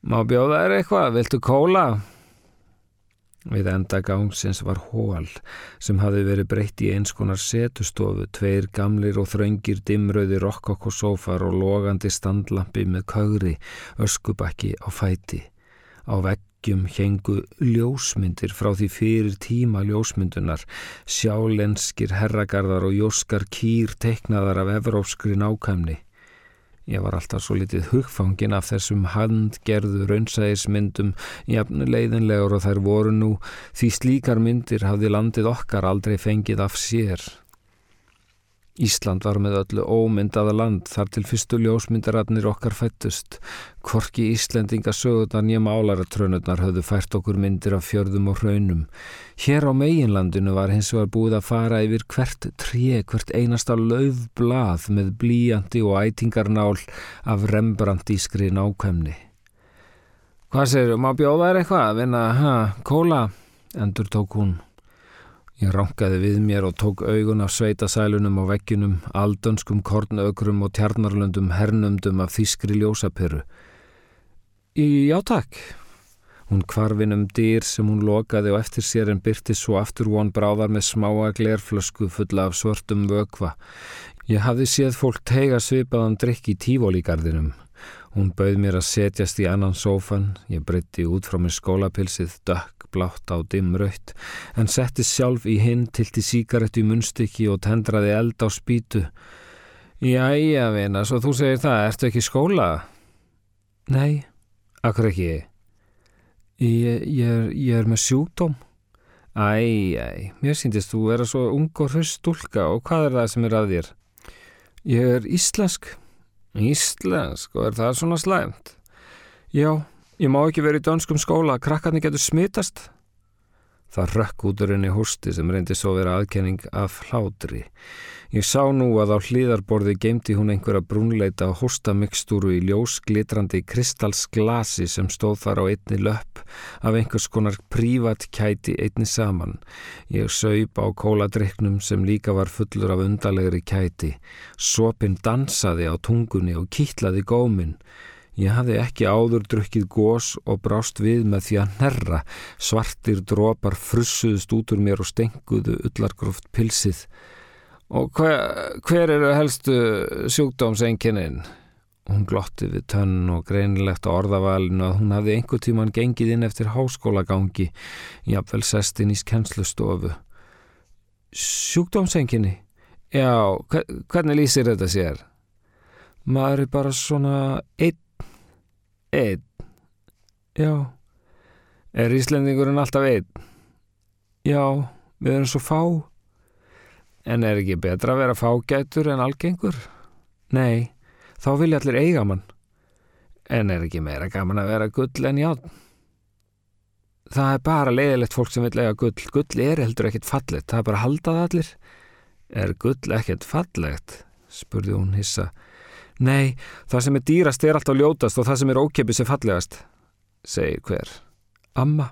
Má bjóða þér eitthvað, viltu kóla? Við enda gangsins var hól sem hafi verið breytt í eins konar setustofu, tveir gamlir og þröngir dimröði rokkokosófar og logandi standlampi með kaugri, öskubakki á fæti. Á veggjum hengu ljósmyndir frá því fyrir tíma ljósmyndunar, sjálenskir herragarðar og jóskar kýr teiknaðar af evrópskri nákvæmni. Ég var alltaf svo litið hugfangin af þessum handgerðu raunsæðismyndum jafn leiðinlegur og þær voru nú því slíkar myndir hafði landið okkar aldrei fengið af sér. Ísland var með öllu ómyndaða land þar til fyrstu ljósmyndaratnir okkar fættust. Korki Íslendinga sögurnar nýja málaratrönurnar höfðu fært okkur myndir af fjörðum og hraunum. Hér á meginlandinu var hins vegar búið að fara yfir hvert tré, hvert einasta löfblað með blíjandi og ætingarnál af rembrandískri nákvæmni. Hvað séru, má bjóða þér eitthvað að vinna, ha, kóla? Endur tók hún. Ég rankaði við mér og tók augun af sveitasælunum og vegginum, aldönskum kornökrum og tjarnarlöndum hernumdum af þýskri ljósaperu. Í játak. Hún kvarfinum dýr sem hún lokaði og eftir sér en byrti svo aftur von bráðar með smáa glerflösku fulla af svörtum vökva. Ég hafði séð fólk teiga svipaðan drikk í tífólíkarðinum. Hún bauð mér að setjast í annan sófan, ég breytti út frá mér skólapilsið dökk blátt á dimm raut en settist sjálf í hinn tilti síkarettu í munstykki og tendraði eld á spýtu. Jæja, vina, svo þú segir það, ertu ekki skóla? Nei, akkur ekki. Ég, ég, er, ég er með sjúkdóm. Æj, æj, mér síndist þú vera svo ung og hröstulka og hvað er það sem er að þér? Ég er íslensk. Íslensk, og er það svona slæmt? Já, Ég má ekki verið í dönskum skóla, krakkarnir getur smitast. Það rökk út úr henni hústi sem reyndi svo vera aðkenning af hlátri. Ég sá nú að á hlýðarborði geimti hún einhverja brúnleita og hóstamikstúru í ljós glitrandi kristalsglasi sem stóð þar á einni löpp af einhvers konar prívat kæti einni saman. Ég saup á kóladryknum sem líka var fullur af undalegri kæti. Sopin dansaði á tungunni og kýtlaði góminn. Ég hafði ekki áður drukkið gós og brást við með því að nerra. Svartir drópar frussuðust út úr mér og stenguðu ullargróft pilsið. Og hver, hver eru helstu sjúkdómsengininn? Hún glotti við tönn og greinilegt á orðavalinu að hún hafði einhver tíman gengið inn eftir háskólagangi, jafnvel sestinn í skennslustofu. Sjúkdómsenginni? Já, hvernig lýsir þetta sér? Maður er bara svona einn Einn? Já. Er Íslendingurinn alltaf einn? Já, við erum svo fá. En er ekki betra að vera fágætur en algengur? Nei, þá vilja allir eiga mann. En er ekki meira gaman að vera gull en játn? Það er bara leiðilegt fólk sem vil eiga gull. Gull er heldur ekkert fallegt, það er bara að halda það allir. Er gull ekkert fallegt? spurði hún hissa. Nei, það sem er dýrast er alltaf ljótast og það sem er ókipis er fallegast, segir hver. Amma.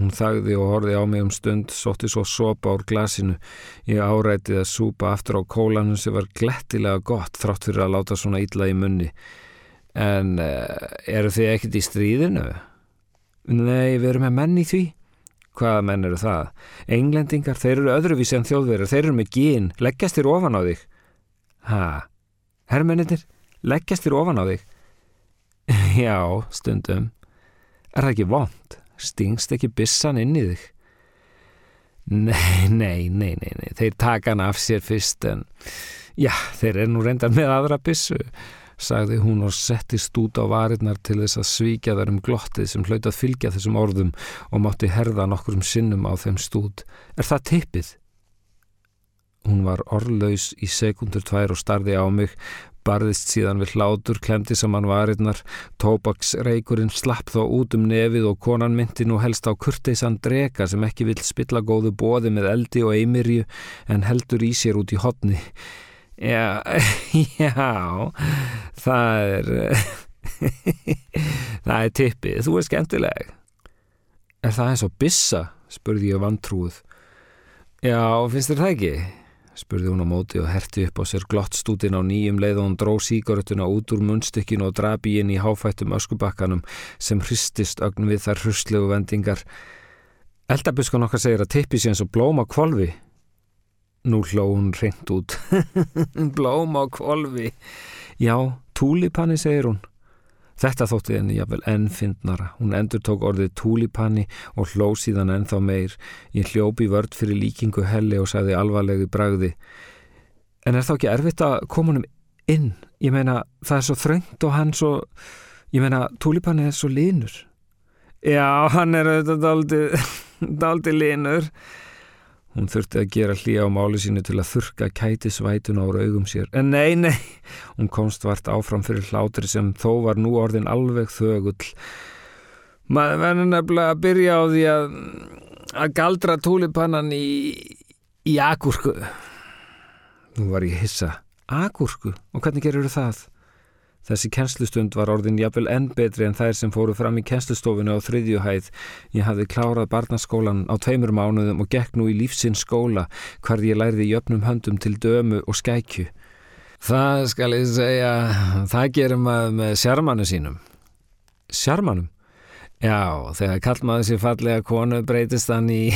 Hún þagði og horfi á mig um stund, sótti svo sopa úr glasinu. Ég árætið að súpa aftur á kólanum sem var glettilega gott þrátt fyrir að láta svona ítla í munni. En uh, eru þið ekkert í stríðinu? Nei, við erum með menn í því. Hvaða menn eru það? Englendingar, þeir eru öðruvísi en þjóðverðar, þeir eru með gín, leggjast þér ofan á þig. Hæ? Herrmennitir, leggjast þér ofan á þig. Já, stundum. Er það ekki vond? Stingst ekki bissan inn í þig? Nei, nei, nei, nei, nei. Þeir taka hann af sér fyrst en já, þeir eru nú reyndar með aðra bissu, sagði hún og settist út á varirnar til þess að svíkja þar um glottið sem hlaut að fylgja þessum orðum og mátti herða nokkur um sinnum á þeim stúd. Er það tippið? Hún var orðlaus í sekundur tvær og starði á mig, barðist síðan við hlátur, klemdi saman varirnar, tóbaksreikurinn slapp þó út um nefið og konan myndi nú helst á kurteisan drega sem ekki vill spilla góðu bóði með eldi og eimirju en heldur í sér út í hodni. Já, já, það er, það er tippið, þú er skemmtileg. Er það eins og bissa, spurði ég vantrúð. Já, finnst þér það ekki? Spurði hún á móti og herti upp á sér glottstútin á nýjum leið og hún dró síkarutuna út úr munnstykkinu og drabi inn í háfættum öskubakkanum sem hristist ögn við þar hruslegu vendingar. Eldabuskan okkar segir að tippi sé eins og blóm á kvolvi. Nú hló hún reynd út. blóm á kvolvi. Já, túlipanni segir hún. Þetta þótti henni jáfnvel enn fyndnara. Hún endur tók orðið túlipanni og hló síðan ennþá meir. Ég hljópi vörd fyrir líkingu helli og sagði alvarlegu bragði. En er þá ekki erfitt að koma húnum inn? Ég meina, það er svo þröngt og hann svo... Ég meina, túlipanni er svo linur. Já, hann er auðvitað daldi, daldi linur. Hún þurfti að gera hlýja á máli sínu til að þurka kætisvætun á raugum sér. En nei, nei, hún komst vart áfram fyrir hlátri sem þó var nú orðin alveg þögull. Maður verður nefnilega að byrja á því að, að galdra túlipannan í, í agúrku. Nú var ég hissa. Agúrku? Og hvernig gerur það? Þessi kennslustund var orðin jafnvel enn betri en þær sem fóru fram í kennslustofinu á þriðjuhæð. Ég hafði klárað barnaskólan á tveimur mánuðum og gekk nú í lífsins skóla hvar ég lærði jöfnum höndum til dömu og skækju. Það skal ég segja, það gerum maður með sjarmanu sínum. Sjarmanum? Já, þegar kallmaður sér fallega konu breytist hann í,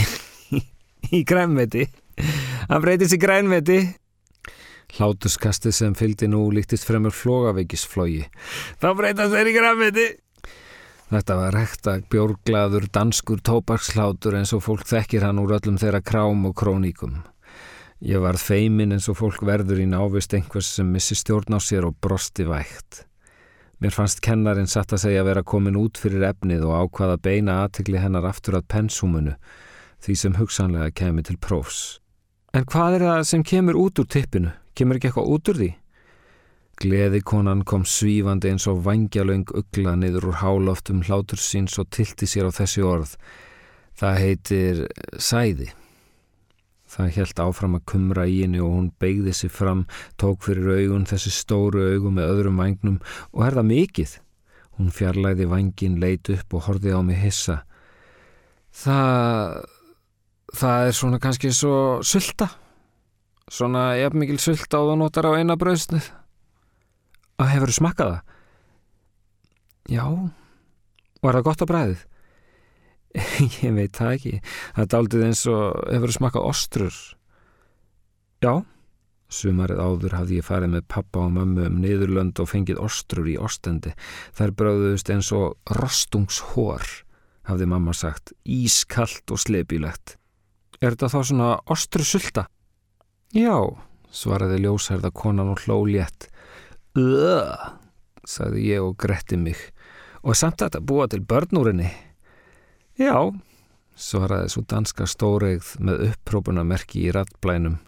í grænveti. Hann breytist í grænveti Hlátuskastið sem fylgdi nú líktist fremur flogaveikisflógi. Þá breytast þeir í græmiti. Þetta var rekta bjórglaður danskur tópakslátur eins og fólk þekkir hann úr öllum þeirra krám og króníkum. Ég varð feimin eins og fólk verður í návist einhvers sem missi stjórn á sér og brosti vægt. Mér fannst kennarin satt að segja að vera komin út fyrir efnið og ákvaða beina aðtikli hennar aftur að pensúmunu, því sem hugsanlega kemi til prófs. En hvað er það sem kemur út úr tippinu? Kemur ekki eitthvað út úr því? Gleði konan kom svífandi eins og vangjalöng ugla niður úr háloftum hlátur síns og tilti sér á þessi orð. Það heitir sæði. Það helt áfram að kumra í henni og hún beigði sér fram, tók fyrir augun þessi stóru augun með öðrum vangnum og er það mikið. Hún fjarlæði vangin, leit upp og horfið á mig hissa. Það... það er svona kannski svo sylta. Svona jafn mikil sult á þú notar á eina bröðsnið. Að hefur þú smakkað það? Já. Var það gott á bræðið? Ég veit það ekki. Það daldið eins og hefur þú smakkað ostrur? Já. Sumarið áður hafði ég farið með pappa og mömmu um niðurlönd og fengið ostrur í ostendi. Þær bröðust eins og rostungshór, hafði mamma sagt. Ískallt og slepilegt. Er þetta þá svona ostrusulta? Já, svaraði ljósærða konan og hló létt. Öööö, sagði ég og gretti mig. Og samt að þetta búa til börnúrinni. Já, svaraði svo danska stóreigð með upprópunamerki í rattblænum.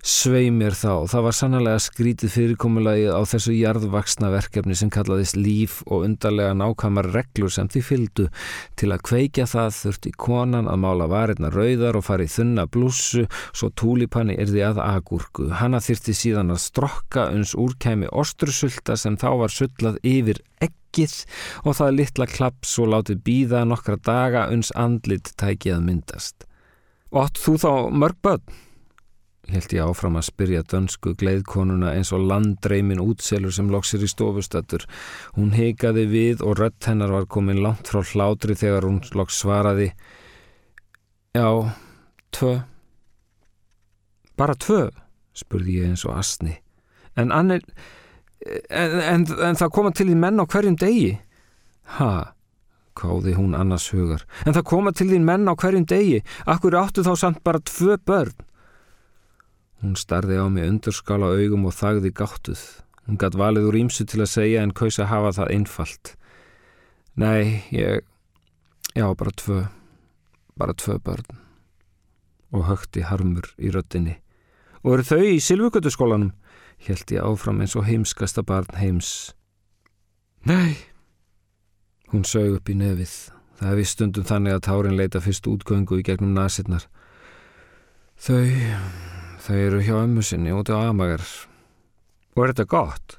Svei mér þá, það var sannlega skrítið fyrirkomulagið á þessu jarðvaksna verkefni sem kallaðist líf og undarlega nákvæmar reglur sem því fyldu. Til að kveikja það þurfti konan að mála varirna rauðar og farið þunna blússu, svo túlipanni erði að agúrku. Hanna þyrti síðan að strokka uns úrkæmi ostrusulta sem þá var sullað yfir ekkið og það litla klaps og látið býða nokkra daga uns andlit tækið að myndast. Ótt þú þá mörg börn? Held ég áfram að spyrja dönsku gleiðkonuna eins og landdreimin útselur sem loksir í stofustættur. Hún heikaði við og rött hennar var komin langt frá hlátri þegar hún loks svaraði Já, tvö. Bara tvö, spurði ég eins og asni. En, annir, en, en, en það koma til því menn á hverjum degi? Ha, káði hún annars hugar. En það koma til því menn á hverjum degi. Akkur áttu þá samt bara tvö börn? Hún starði á mig undurskála augum og þagði gáttuð. Hún gatt valið úr ímsu til að segja en kaus að hafa það einfalt. Nei, ég... Já, bara tvö. Bara tvö börn. Og högti harmur í röttinni. Og eru þau í Silvugötuskólanum? Hjælti ég áfram eins og heimskasta barn heims. Nei. Hún sög upp í nefið. Það hefði stundum þannig að tárin leita fyrst útgöngu í gegnum nasinnar. Þau... Þau eru hjá ömmu sinni út á Amager. Og er þetta gott?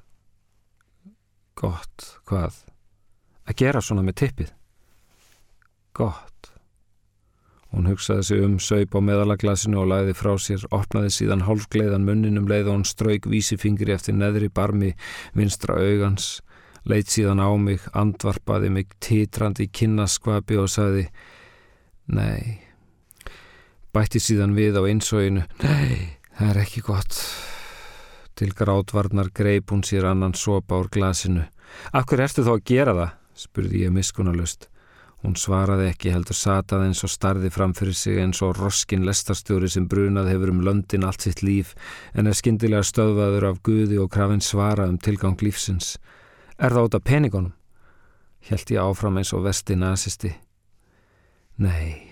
Gott, hvað? Að gera svona með tippið? Gott. Hún hugsaði sig um saup á meðalaglasinu og læði frá sér, opnaði síðan hálfgleiðan munninum leið og hún strauk vísifingri eftir neðri barmi vinstra augans, leitt síðan á mig, andvarpaði mig titrandi í kinnaskvapi og sagði Nei. Bætti síðan við á einsóinu Nei, það er ekki gott. Til grátvarnar greip hún sér annan sopa úr glasinu. Af hverju ertu þá að gera það? spurði ég miskunalust. Hún svaraði ekki heldur satað eins og starði fram fyrir sig eins og roskin lestarstjóri sem brunað hefur um löndin allt sitt líf en er skindilega stöðvaður af Guði og krafinn svara um tilgang lífsins. Er það út af peningunum? Hjælt ég áfram eins og vesti nazisti. Nei,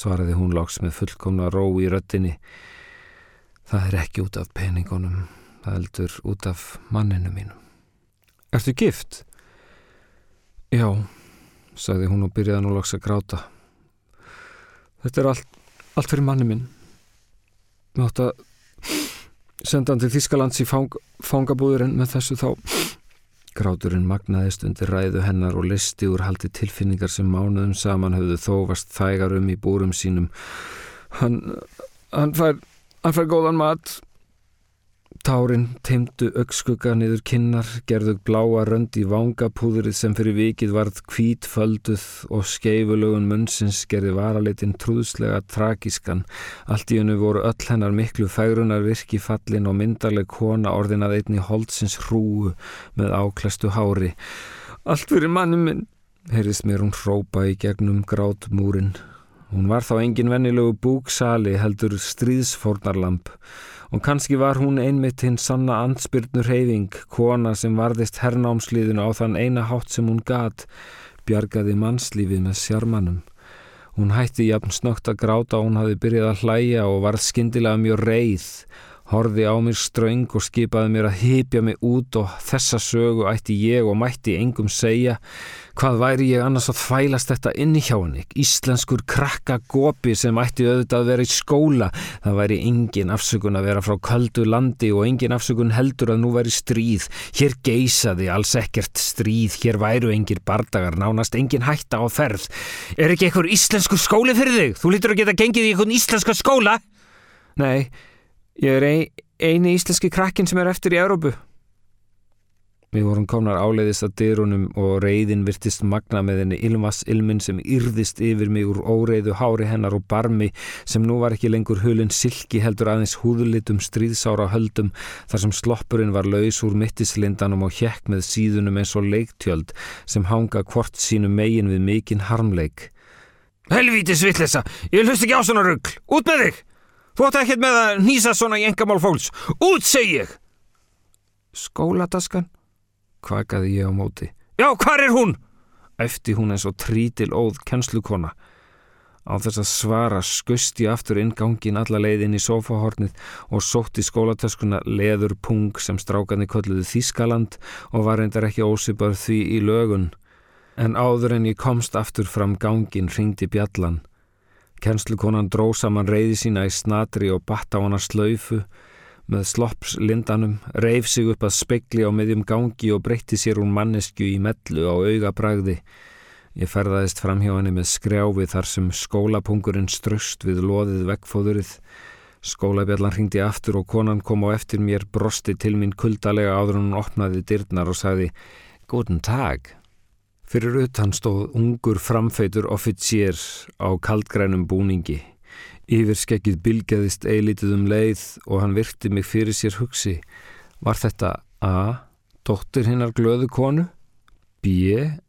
svaraði hún loks með fullkomna ró í röttinni. Það er ekki út af peningunum, það heldur út af manninu mínum. Ertu gift? Já sagði hún og byrjaði nú loks að gráta. Þetta er allt, allt fyrir manni minn. Við átt að senda hann til Þískalands í fang, fangabúðurinn með þessu þá. Gráturinn magnaðist undir ræðu hennar og listi úr haldi tilfinningar sem mánuðum saman höfðu þóvast þægar um í búrum sínum. Hann, hann fær, hann fær góðan mat Tárin teimdu aukskugga niður kinnar, gerðu bláa rönd í vangapúðrið sem fyrir vikið varð kvítfölduð og skeifulögun munnsins gerði varalitinn trúðslega tragískan. Allt í hennu voru öll hennar miklu færunar virki fallin og myndarleg kona orðinað einni holdsins hrúu með áklastu hári. Allt fyrir mannum minn, heyrðist mér hún hrópa í gegnum grátmúrin. Hún var þá engin vennilegu búksali heldur stríðsfornarlamp og kannski var hún einmitt hinn sanna ansbyrnur reyfing, kona sem varðist hernámsliðinu á þann eina hátt sem hún gat, bjargaði mannslífið með sjarmanum. Hún hætti jafn snögt að gráta og hún hafi byrjað að hlæja og varð skindilega mjög reið, horfi á mér ströng og skipaði mér að hypja mig út og þessa sögu ætti ég og mætti engum segja Hvað væri ég annars að þvælast þetta inni hjá henni? Íslenskur krakka gopi sem ætti auðvitað að vera í skóla. Það væri engin afsökun að vera frá kaldu landi og engin afsökun heldur að nú væri stríð. Hér geysaði alls ekkert stríð. Hér væru engir bardagar, nánast engin hætta á ferð. Er ekki einhver íslenskur skóli fyrir þig? Þú lítur að geta gengið í einhvern íslenska skóla? Nei, ég er ein, eini íslenski krakkin sem er eftir í Európu. Við vorum komnar áleiðist að dyrunum og reyðin virtist magna með henni ilmas ilmin sem yrðist yfir mig úr óreiðu hári hennar og barmi sem nú var ekki lengur hulun silki heldur aðeins húðlitum stríðsára höldum þar sem sloppurinn var laus úr mittislindanum og hjekk með síðunum eins og leiktjöld sem hanga hvort sínu megin við mikinn harmleik. Helvíti svillesa, ég hlust ekki á svona ruggl, út með þig! Þú átti ekkert með að nýsa svona í engamál fólks, út seg ég! Skóladaskan? Kvakaði ég á móti. Já, hvar er hún? Eftir hún eins og trítil óð kennslukona. Á þess að svara skust ég aftur ingangin alla leiðin í sofahornið og sótti skólatöskuna leður pung sem strákandi kölluði Þískaland og var reyndar ekki ósipar því í lögun. En áður en ég komst aftur fram gangin ringdi bjallan. Kennslukonan dró saman reyði sína í snatri og batt á hana slaufu með slopps lindanum, reif sig upp að spekli á miðjum gangi og breytti sér hún mannesku í mellu á auga bragði. Ég ferðaðist fram hjá henni með skrjáfi þar sem skólapungurinn ströst við loðið vekkfóðurið. Skólabjallan hringdi aftur og konan kom á eftir mér, brosti til mín kuldalega áður hún opnaði dyrnar og sagði Góðan tag. Fyrir utan stóð ungur framfeitur offitsier á kaldgrænum búningi. Yfirskekkið bylgjaðist eilítið um leið og hann virti mig fyrir sér hugsi. Var þetta A. Dóttir hinnar glöðu konu? B.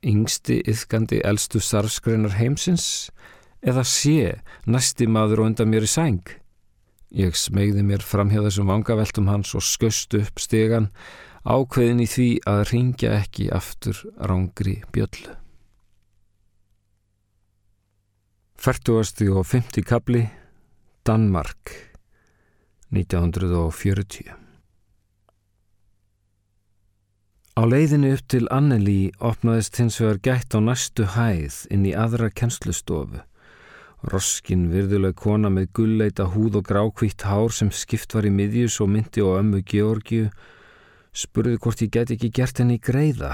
Yngsti, yðkandi, eldstu sarfskreinar heimsins? Eða C. Næsti maður og undan mér í sæng? Ég smegði mér fram hjá þessum vangaveltum hans og skust upp stegan ákveðin í því að ringja ekki aftur rángri bjöllu. Færtuasti og fymti kabli Danmark 1940 Á leiðinu upp til Anneli opnaðist hins vegar gætt á næstu hæð inn í aðra kennslustofu. Roskin virðuleg kona með gulleita húð og grákvítt hár sem skipt var í miðjus og myndi og ömmu Georgiu spurði hvort ég get ekki gert henni greiða.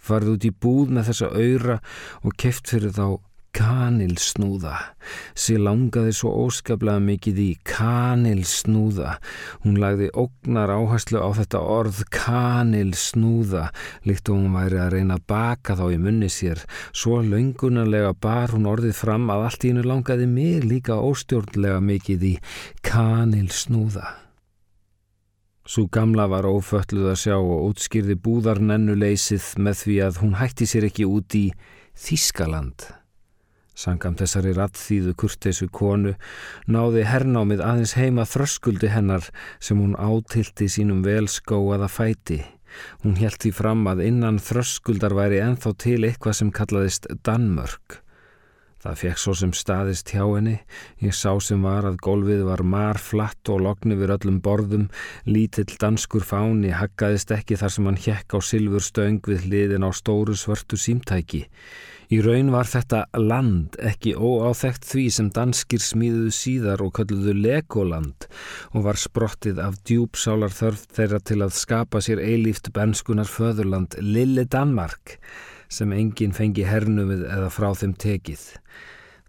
Farði út í búð með þessa öyra og keft fyrir þá kanilsnúða. Sér langaði svo óskaplega mikið í kanilsnúða. Hún lagði ógnar áherslu á þetta orð kanilsnúða, líkt og hún væri að reyna að baka þá í munni sér. Svo laungunarlega bar hún orðið fram að allt í hennu langaði mig líka óstjórnlega mikið í kanilsnúða. Svo gamla var ófölluð að sjá og útskýrði búðarnennuleysið með því að hún hætti sér ekki út í Þískaland. Sangam þessari rattþýðu kurteisu konu náði hernámið aðeins heima þröskuldi hennar sem hún átilti sínum velskóaða fæti. Hún helt því fram að innan þröskuldar væri enþá til eitthvað sem kallaðist Danmörk. Það fekk svo sem staðist hjá henni, ég sá sem var að gólfið var marflatt og lokni við öllum borðum, lítill danskur fáni haggaðist ekki þar sem hann hjekk á silfur stöng við hliðin á stóru svörtu símtæki. Í raun var þetta land ekki óáþekt því sem danskir smíðuðu síðar og kölluðu Legoland og var sprottið af djúpsálar þörf þeirra til að skapa sér eilíft benskunar föðurland Lille Danmark sem enginn fengi hernumið eða frá þeim tekið.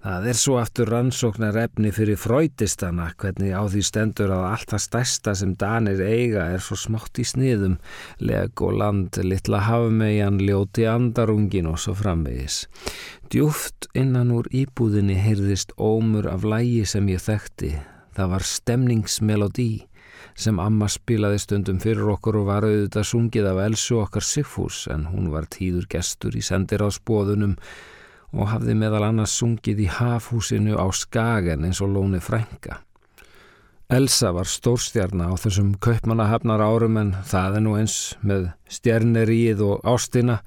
Það er svo aftur rannsóknar efni fyrir fröytistana hvernig á því stendur að allt það stærsta sem Danir eiga er svo smátt í sniðum, leg og land, litla hafmegjan, ljóti andarungin og svo framvegis. Djúft innan úr íbúðinni heyrðist ómur af lægi sem ég þekkti. Það var stemningsmelodí sem amma spilaði stundum fyrir okkur og var auðvitað sungið af Elsu okkar Sigfús en hún var tíður gestur í sendir á spóðunum og hafði meðal annars sungið í hafhúsinu á Skagen eins og lóni frænga. Elsa var stórstjarna á þessum kaupmannahafnar árum en það er nú eins með stjarneríð og ástina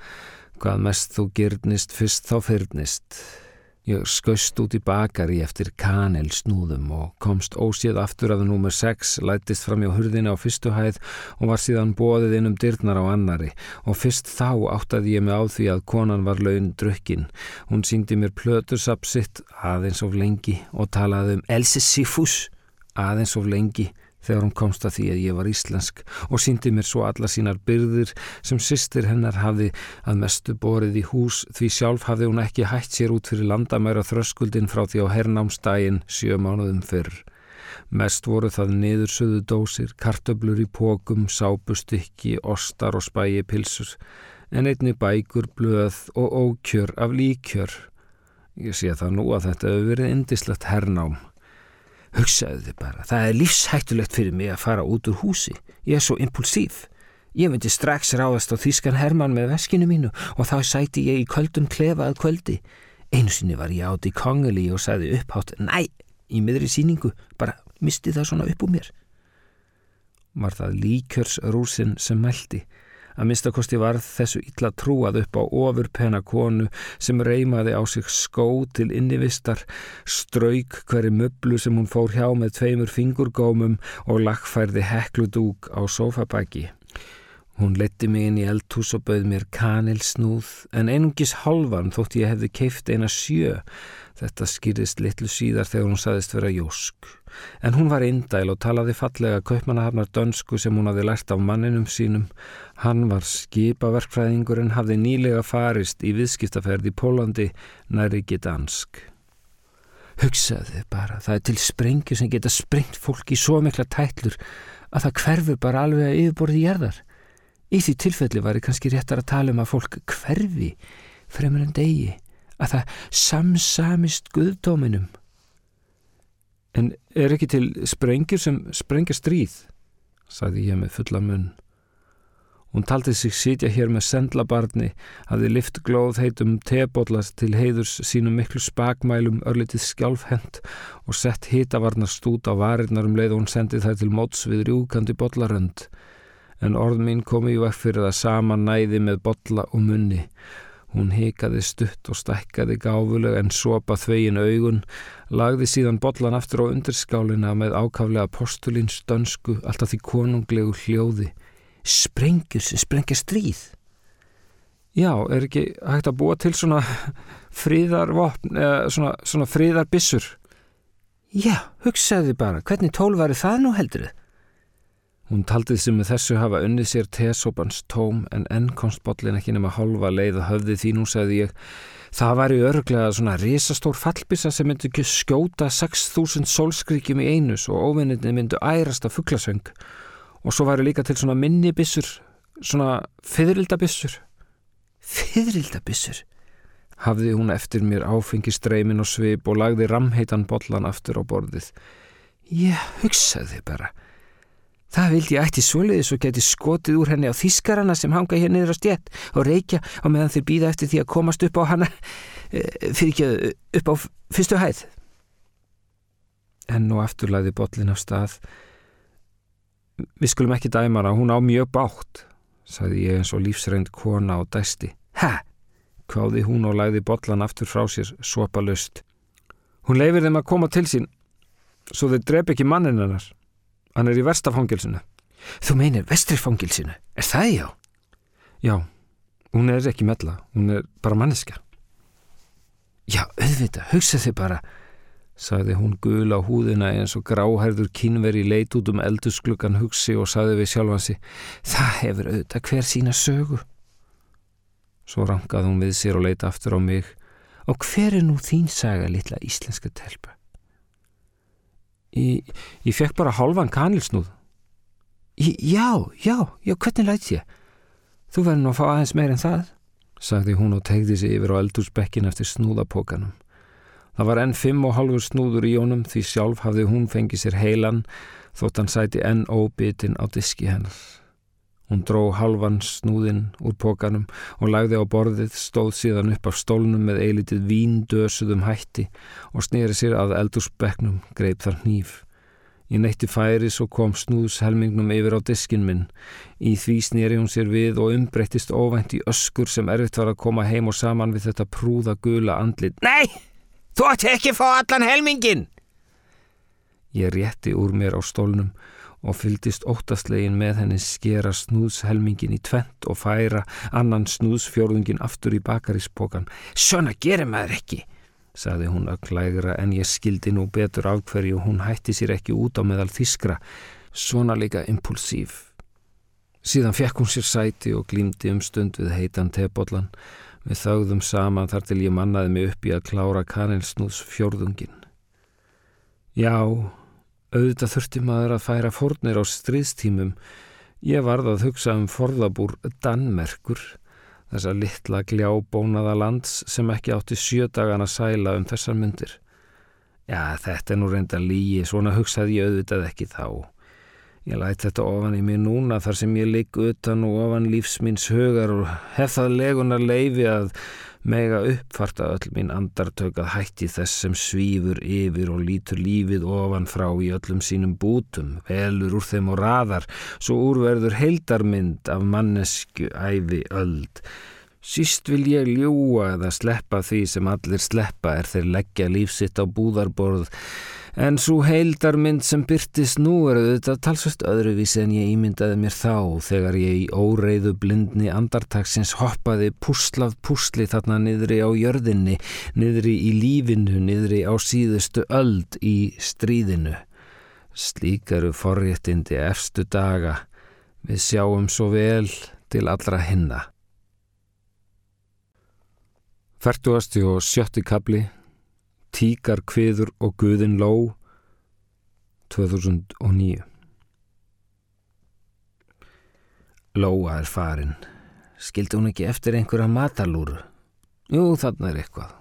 hvað mest þú gyrnist fyrst þá fyrnist. Ég skaust út í bakari eftir kanelsnúðum og komst óséð aftur að nummer 6, lætist fram í hurðina á fyrstu hæð og var síðan bóðið inn um dyrnar á annari og fyrst þá áttaði ég mig á því að konan var laun drukkin. Hún síndi mér plötursapp sitt aðeins of lengi og talaði um Else Sifus aðeins of lengi þegar hún komst að því að ég var íslensk og síndi mér svo alla sínar byrðir sem sýstir hennar hafði að mestu borið í hús því sjálf hafði hún ekki hætt sér út fyrir landamæra þröskuldin frá því á hernámsdægin sjö mánuðum fyrr. Mest voru það niðursöðu dósir, kartöblur í pókum, sápustykki, ostar og spægi pilsur, en einni bækur, blöð og ókjör af líkjör. Ég sé það nú að þetta hefur verið indislegt hernám. Hugsaðu þið bara, það er lífshættulegt fyrir mig að fara út úr húsi. Ég er svo impulsív. Ég myndi strax ráðast á Þískan Hermann með veskinu mínu og þá sæti ég í kvöldum klefað kvöldi. Einu sinni var ég átt í kongeli og sagði upphátt, næ, í miðri síningu, bara misti það svona upp úr mér. Var það líkjörsrúsin sem mælti? Að minnstakosti varð þessu illa trúað upp á ofurpenna konu sem reymaði á sig skó til innivistar, strauk hverju möblu sem hún fór hjá með tveimur fingurgómum og lagfærði hekludúk á sofabæki. Hún letti mig inn í eldhús og bauð mér kanilsnúð en einungis halvan þótt ég hefði keift eina sjö. Þetta skýrist litlu síðar þegar hún saðist vera jósk. En hún var indæl og talaði fallega kaupmannahafnar dönsku sem hún hafi lært af manninum sínum. Hann var skipaverkfræðingur en hafði nýlega farist í viðskiptaferð í Pólandi næri ekki dansk. Hugsaði bara, það er til sprengju sem geta sprengt fólk í svo mikla tætlur að það hverfur bara alveg að yfirborði gerðar. Í því tilfelli var ég kannski réttar að tala um að fólk hverfi fremur en degi, að það samsamist guðdóminum. En er ekki til sprengjur sem sprengja stríð, sagði ég með fulla munn. Hún taldi sig sitja hér með sendlabarni, hafði lift glóð heitum tebóllast til heiðurs sínum miklu spakmælum örlitið skjálfhend og sett hitavarnar stút á varirnar um leið og hún sendið þær til móts við rjúkandi bollarönd en orð mín komi í vekk fyrir það sama næði með botla og munni. Hún hikaði stutt og stækkaði gáfuleg en sopa þvegin augun, lagði síðan botlan aftur á undirskálina með ákaflega postulins dönsku, alltaf því konunglegu hljóði. Sprengjur sem sprengja stríð. Já, er ekki hægt að búa til svona fríðarvopn, eða svona, svona fríðarbissur? Já, hugsaði bara, hvernig tól var það nú heldur þið? Hún taldið sem með þessu hafa unnið sér tesópans tóm en enn komst botlin ekki nema halva leið að höfði því nú sagði ég Það var í örglega svona risastór fallbissa sem myndi ekki skjóta 6.000 sólskríkjum í einus og óvinninni myndu ærast af fugglasöng og svo væri líka til svona minnibissur, svona fyririldabissur. Fyririldabissur? Hafði hún eftir mér áfengi streymin og svip og lagði ramheitan bollan aftur á borðið. Ég hugsaði bara. Það vildi ég ætti soliðis og geti skotið úr henni á þískarana sem hanga hér niður á stjett og reykja og meðan þeir býða eftir því að komast upp á hana eh, fyrir ekki upp á fyrstu hæð. Enn og aftur læði botlin af stað. Við skulum ekki dæma hana, hún á mjög bátt, sagði ég eins og lífsreind kona og dæsti. Hæ? Kváði hún og læði botlan aftur frá sér, sopa löst. Hún leifir þeim að koma til sín, svo þeir dref ekki mannin hennar. Hann er í vestafangilsinu. Þú meinir vestrifangilsinu? Er það já? Já, hún er ekki mella, hún er bara manneska. Já, auðvita, hugsa þið bara, sagði hún gul á húðina eins og gráhærður kynveri leit út um elduskluggan hugsi og sagði við sjálfansi, það hefur auðvita hver sína sögu. Svo rangaði hún við sér og leita aftur á mig og hver er nú þín saga litla íslenska telpa? Ég, ég fekk bara hálfan kanilsnúð. Já, já, já, hvernig lætt ég? Þú verður nú að fá aðeins meir en það, sagði hún og tegði sig yfir á eldúsbekkin eftir snúðapokanum. Það var enn fimm og halvur snúður í jónum því sjálf hafði hún fengið sér heilan þótt hann sæti enn óbitin á diski hennar. Hún dró halvan snúðinn úr pókanum og lagði á borðið, stóð síðan upp af stólnum með eilitið víndösuðum hætti og snýri sér að eldurspeknum, greip þar hníf. Ég neytti færis og kom snúðshelmingnum yfir á diskin minn. Í því snýri hún sér við og umbreyttist óvænt í öskur sem erfitt var að koma heim og saman við þetta prúða gula andlit. Nei, þú ætti ekki að fá allan helmingin! Ég rétti úr mér á stólnum og fyldist óttastlegin með henni skera snúðshelmingin í tvent og færa annan snúðsfjörðungin aftur í bakaríspokan. Svona gerir maður ekki, saði hún ögglægra en ég skildi nú betur af hverju hún hætti sér ekki út á meðal þískra, svona líka impulsív. Síðan fekk hún sér sæti og glýmdi um stund við heitan tebóllan. Við þauðum saman þar til ég mannaði mig upp í að klára kanilsnúðs fjörðungin. Já, Auðvitað þurfti maður að færa fórnir á stríðstímum. Ég varð að hugsa um forðabúr Danmerkur, þessa litla gljábónaða lands sem ekki átti sjödagan að sæla um þessar myndir. Já, þetta er nú reynda lígi, svona hugsaði ég auðvitað ekki þá. Ég læt þetta ofan í mig núna þar sem ég ligg utan og ofan lífsmýns högar og hef það legunar leifi að mega uppfarta öll mín andartök að hætti þess sem svífur yfir og lítur lífið ofan frá í öllum sínum bútum, velur úr þeim og raðar, svo úrverður heildarmynd af mannesku æfi öld. Síst vil ég ljúa eða sleppa því sem allir sleppa er þeir leggja lífsitt á búðarborð, En svo heildarmynd sem byrtist nú er auðvitað talsvist öðruvísi en ég ímyndaði mér þá þegar ég í óreiðu blindni andartagsins hoppaði puslað pusli þarna niðri á jörðinni, niðri í lífinu, niðri á síðustu öld í stríðinu. Slíkaru forréttindi efstu daga, við sjáum svo vel til allra hinna. Færtuasti og sjötti kabli Tíkar kviður og Guðin ló 2009 Lóa er farin. Skildi hún ekki eftir einhverja matalúru? Jú, þarna er eitthvað.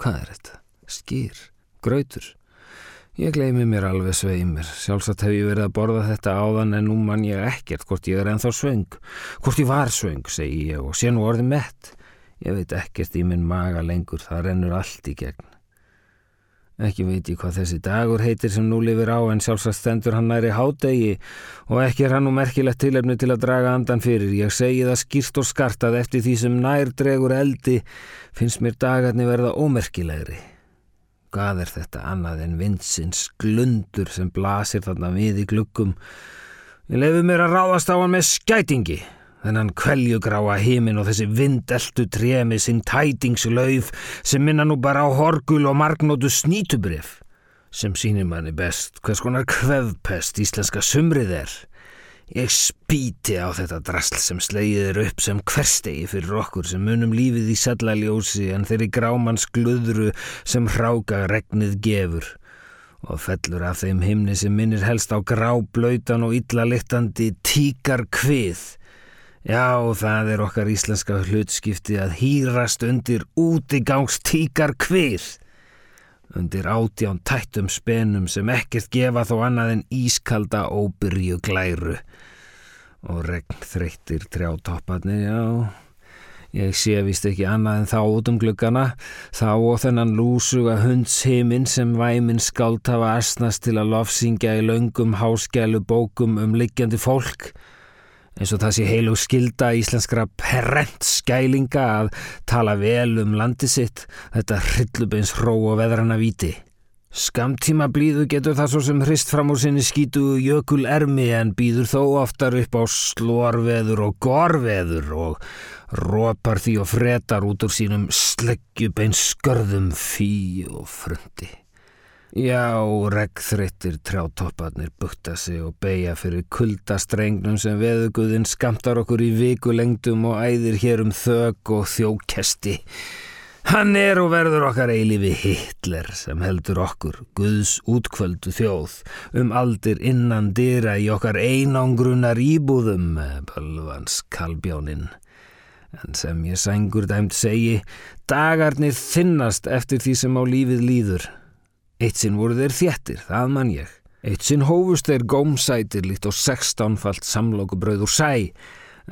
Hvað er þetta? Skýr, grautur? Ég gleymi mér alveg sveimir Sjálfsagt hef ég verið að borða þetta áðan en nú mann ég ekkert hvort ég er enþá svöng. Hvort ég var svöng, segi ég og sé nú orðið mett Ég veit ekkert í minn maga lengur, það rennur allt í gegn Ekki veit ég hvað þessi dagur heitir sem nú lifir á en sjálfsagt stendur hann næri hádegi og ekki er hann nú merkilegt tilefni til að draga andan fyrir. Ég segi það skýrt og skartað eftir því sem nær dregur eldi finnst mér dagarni verða ómerkilegri. Hvað er þetta annað en vinsins glundur sem blasir þarna við í glukkum? Ég lefi mér að ráðast á hann með skætingi þennan kveljugráa heimin og þessi vindeltu tremi sinn tætingslauf sem minna nú bara á horgul og margnótu snítubrif sem sínir manni best hvers konar kvefpest íslenska sumrið er. Ég spíti á þetta drasl sem slegið er upp sem hverstegi fyrir okkur sem munum lífið í sellaljósi en þeirri grámans glöðru sem hráka regnið gefur og fellur af þeim himni sem minnir helst á gráblautan og illalittandi tíkar kvið. Já, það er okkar íslenska hlutskipti að hýrast undir útigangs tíkar kvið. Undir átján tættum spenum sem ekkert gefa þó annað en ískalda óbyrju glæru. Og regn þreyttir trjátopparnir, já. Ég sé vist ekki annað en þá út um gluggana. Þá og þennan lúsuga hundshiminn sem væminn skált hafa asnast til að lofsingja í laungum háskælu bókum um liggjandi fólk eins og það sé heilug skilda íslenskra perrent skælinga að tala vel um landi sitt, þetta hryllubeins hró og veðrana viti. Skamtíma blíðu getur það svo sem hrist fram úr sinni skítu jökul ermi en býður þó oftar upp á slorveður og gorveður og ropar því og fretar út úr sínum sleggjubeins skörðum fí og frundi. Já, reggþreyttir trjátopparnir bukta sig og beigja fyrir kuldastrengnum sem veðuguðinn skamtar okkur í vikulengdum og æðir hér um þög og þjókesti. Hann er og verður okkar eilifi Hitler sem heldur okkur, Guðs útkvöldu þjóð, um aldir innan dyra í okkar einangrunar íbúðum, bölvans kalbjónin. En sem ég sængur dæmt segi, dagarnir þinnast eftir því sem á lífið líður. Eitt sinn voru þeir þjættir, það mann ég. Eitt sinn hófust þeir gómsætir líkt og sextánfalt samlokubröð úr sæ,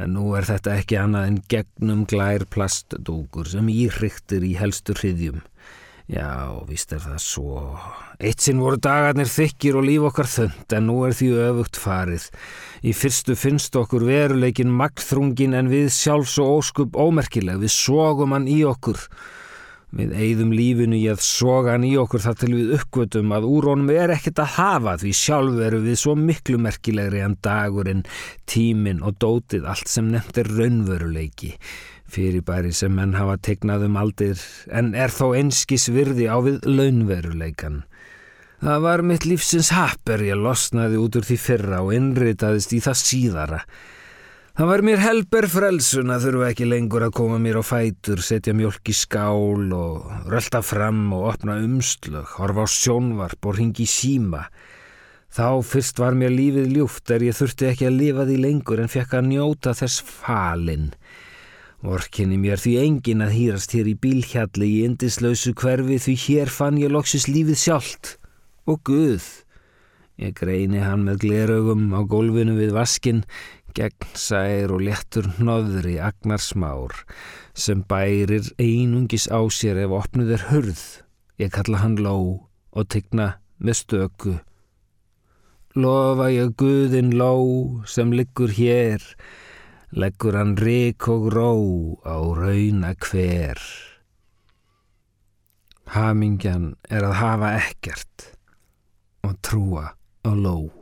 en nú er þetta ekki annað en gegnum glær plastdúkur sem íryktir í helstur hriðjum. Já, víst er það svo. Eitt sinn voru dagarnir þykir og líf okkar þönd, en nú er því öfugt farið. Í fyrstu finnst okkur veruleikin magþrungin en við sjálfs og óskup ómerkileg, við sógum hann í okkur. Við eigðum lífinu í að soga hann í okkur þar til við uppgötum að úr honum er ekkert að hafa því sjálf eru við svo miklu merkilegri en dagurinn, tímin og dótið allt sem nefnt er raunveruleiki. Fyrirbæri sem menn hafa tegnað um aldir en er þó einskis virði á við launveruleikan. Það var mitt lífsins happer ég losnaði út úr því fyrra og innritaðist í það síðara. Það var mér helber frelsun að þurfa ekki lengur að koma mér á fætur, setja mjölk í skál og rölda fram og opna umslög, horfa á sjónvarp og ringi síma. Þá fyrst var mér lífið ljúft er ég þurfti ekki að lifa því lengur en fekk að njóta þess falinn. Vorkinni mér því engin að hýrast hér í bílhjalli í indislausu hverfi því hér fann ég loksis lífið sjálft. Og Guð! Ég greini hann með glerögum á gólfinu við vaskinn, gegnsær og léttur hnoðri agnar smár sem bærir einungis á sér ef opnuð er hurð. Ég kalla hann ló og tigna með stöku. Lofa ég Guðin ló sem liggur hér, leggur hann rik og ró á rauna hver. Hamingjan er að hafa ekkert og trúa á ló.